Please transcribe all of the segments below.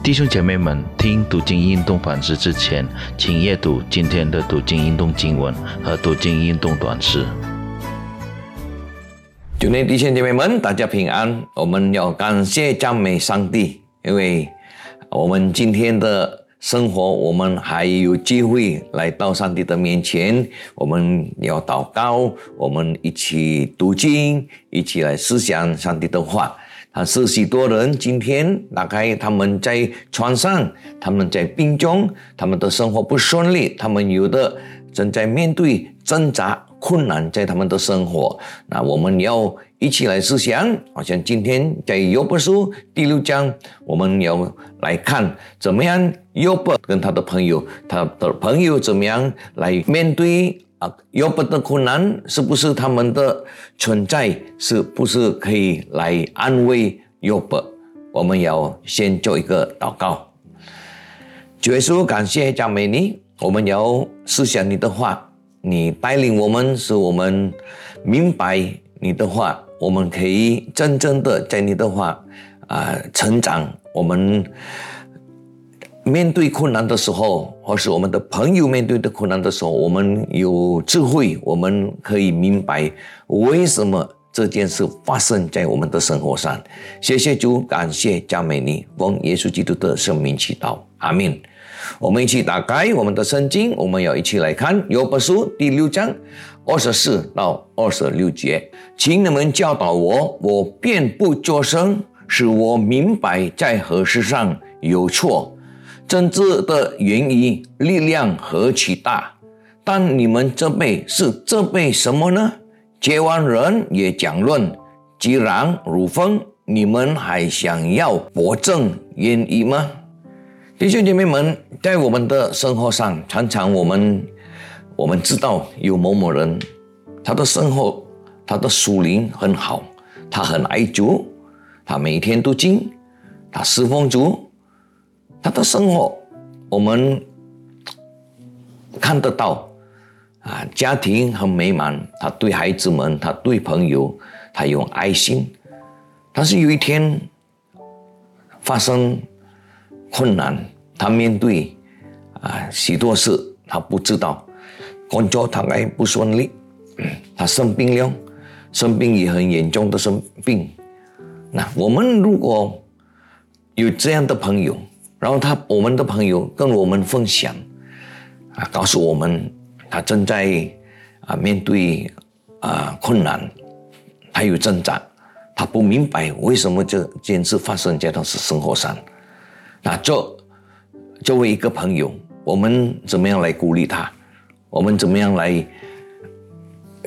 弟兄姐妹们，听读经运动反思之前，请阅读今天的读经运动经文和读经运动短诗。祝内弟兄姐妹们，大家平安。我们要感谢赞美上帝，因为我们今天的生活，我们还有机会来到上帝的面前。我们要祷告，我们一起读经，一起来思想上帝的话。啊，是许多人今天大概他们在床上，他们在病中，他们的生活不顺利，他们有的正在面对挣扎困难，在他们的生活。那我们要一起来思想，好像今天在约伯书第六章，我们要来看怎么样约伯跟他的朋友，他的朋友怎么样来面对。啊，约伯的困难是不是他们的存在，是不是可以来安慰约伯？我们要先做一个祷告。主耶稣，感谢赞美你，我们要思想你的话，你带领我们，使我们明白你的话，我们可以真正的在你的话啊成长。我们。面对困难的时候，或是我们的朋友面对的困难的时候，我们有智慧，我们可以明白为什么这件事发生在我们的生活上。谢谢主，感谢加美尼，奉耶稣基督的圣名祈祷，阿门。我们一起打开我们的圣经，我们要一起来看约伯书第六章二十四到二十六节，请你们教导我，我便不作声，使我明白在何事上有错。政治的原因力量何其大，但你们这辈是这辈什么呢？结完人也讲论，既然如风，你们还想要博正愿意吗？弟兄姐妹们，在我们的生活上，常常我们我们知道有某某人，他的生活，他的属灵很好，他很爱主，他每天都敬，他侍奉主。他的生活，我们看得到啊，家庭很美满。他对孩子们，他对朋友，他有爱心。但是有一天发生困难，他面对啊许多事，他不知道工作他还不顺利，他生病了，生病也很严重的生病。那我们如果有这样的朋友，然后他，我们的朋友跟我们分享，啊，告诉我们他正在啊面对啊困难，他有挣扎，他不明白为什么这件事发生在他是生活上。那作作为一个朋友，我们怎么样来鼓励他？我们怎么样来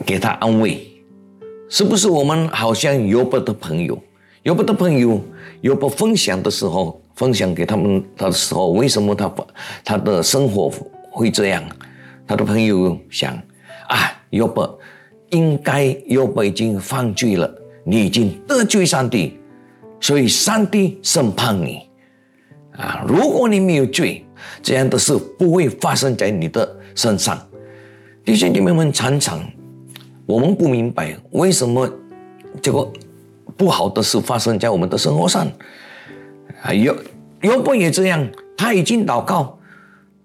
给他安慰？是不是我们好像有不的朋友，有不的朋友有不分享的时候？分享给他们他的时候，为什么他他的生活会这样？他的朋友想啊，约伯应该约伯已经犯罪了，你已经得罪上帝，所以上帝审判你啊！如果你没有罪，这样的事不会发生在你的身上。弟兄姐妹们，常常我们不明白为什么这个不好的事发生在我们的生活上。啊，约约伯也这样，他已经祷告，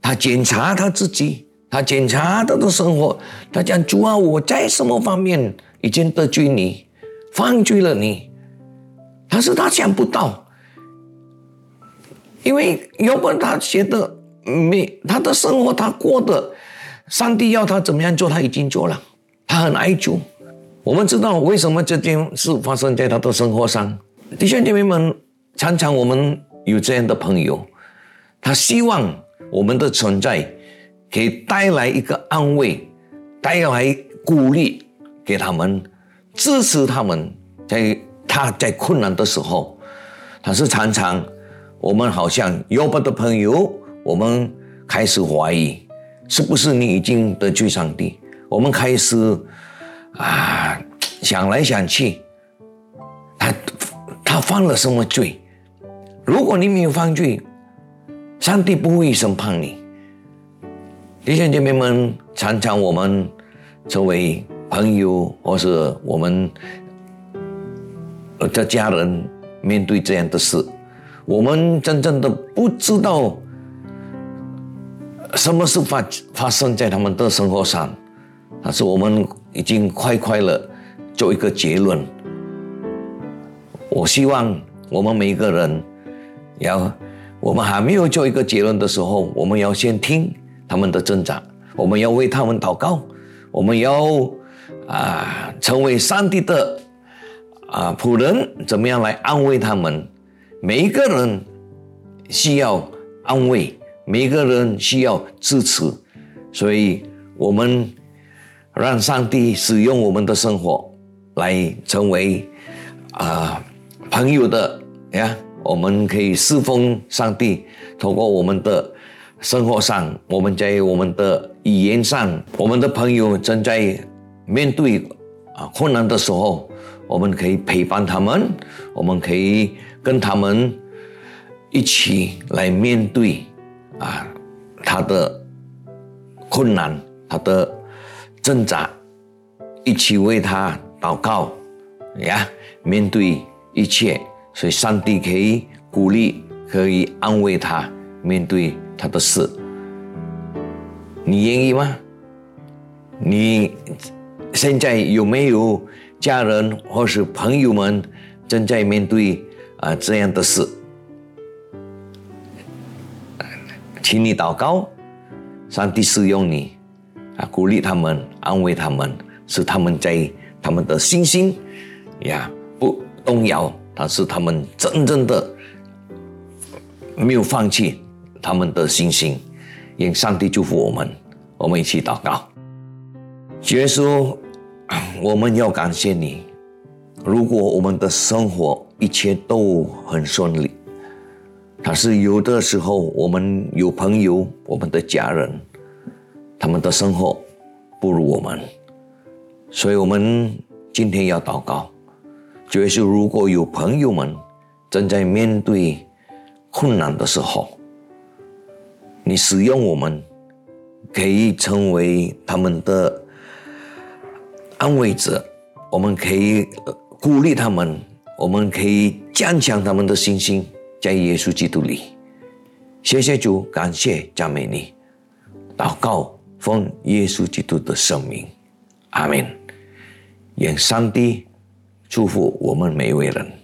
他检查他自己，他检查他的生活，他讲主啊，我在什么方面已经得罪你，犯罪了你，但是他想不到，因为约伯他觉得没他的生活他过的，上帝要他怎么样做，他已经做了，他很爱主。我们知道为什么这件事发生在他的生活上，弟兄姐妹们。常常我们有这样的朋友，他希望我们的存在可以带来一个安慰，带来鼓励给他们，支持他们，在他在困难的时候。但是常常我们好像有不的朋友，我们开始怀疑，是不是你已经得罪上帝？我们开始啊想来想去，他他犯了什么罪？如果你没有犯罪，上帝不会审判你。弟兄姐妹们，常常我们作为朋友或是我们的家人面对这样的事，我们真正的不知道什么事发发生在他们的生活上，但是我们已经快快了做一个结论。我希望我们每一个人要，我们还没有做一个结论的时候，我们要先听他们的挣扎，我们要为他们祷告，我们要啊成为上帝的啊仆人，怎么样来安慰他们？每一个人需要安慰，每一个人需要支持，所以我们让上帝使用我们的生活来成为啊。朋友的呀，我们可以侍奉上帝。通过我们的生活上，我们在我们的语言上，我们的朋友正在面对啊困难的时候，我们可以陪伴他们，我们可以跟他们一起来面对啊他的困难，他的挣扎，一起为他祷告呀，面对。一切，所以上帝可以鼓励，可以安慰他面对他的事。你愿意吗？你现在有没有家人或是朋友们正在面对啊这样的事？请你祷告，上帝使用你啊，鼓励他们，安慰他们，使他们在他们的信心呀不。动摇，但是他们真正的没有放弃他们的信心，愿上帝祝福我们。我们一起祷告，耶稣，我们要感谢你。如果我们的生活一切都很顺利，但是有的时候我们有朋友，我们的家人，他们的生活不如我们，所以我们今天要祷告。就是如果有朋友们正在面对困难的时候，你使用我们，可以成为他们的安慰者，我们可以鼓励他们，我们可以加强他们的信心，在耶稣基督里。谢谢主，感谢赞美你，祷告奉耶稣基督的圣名，阿门。愿上帝。祝福我们每一位人。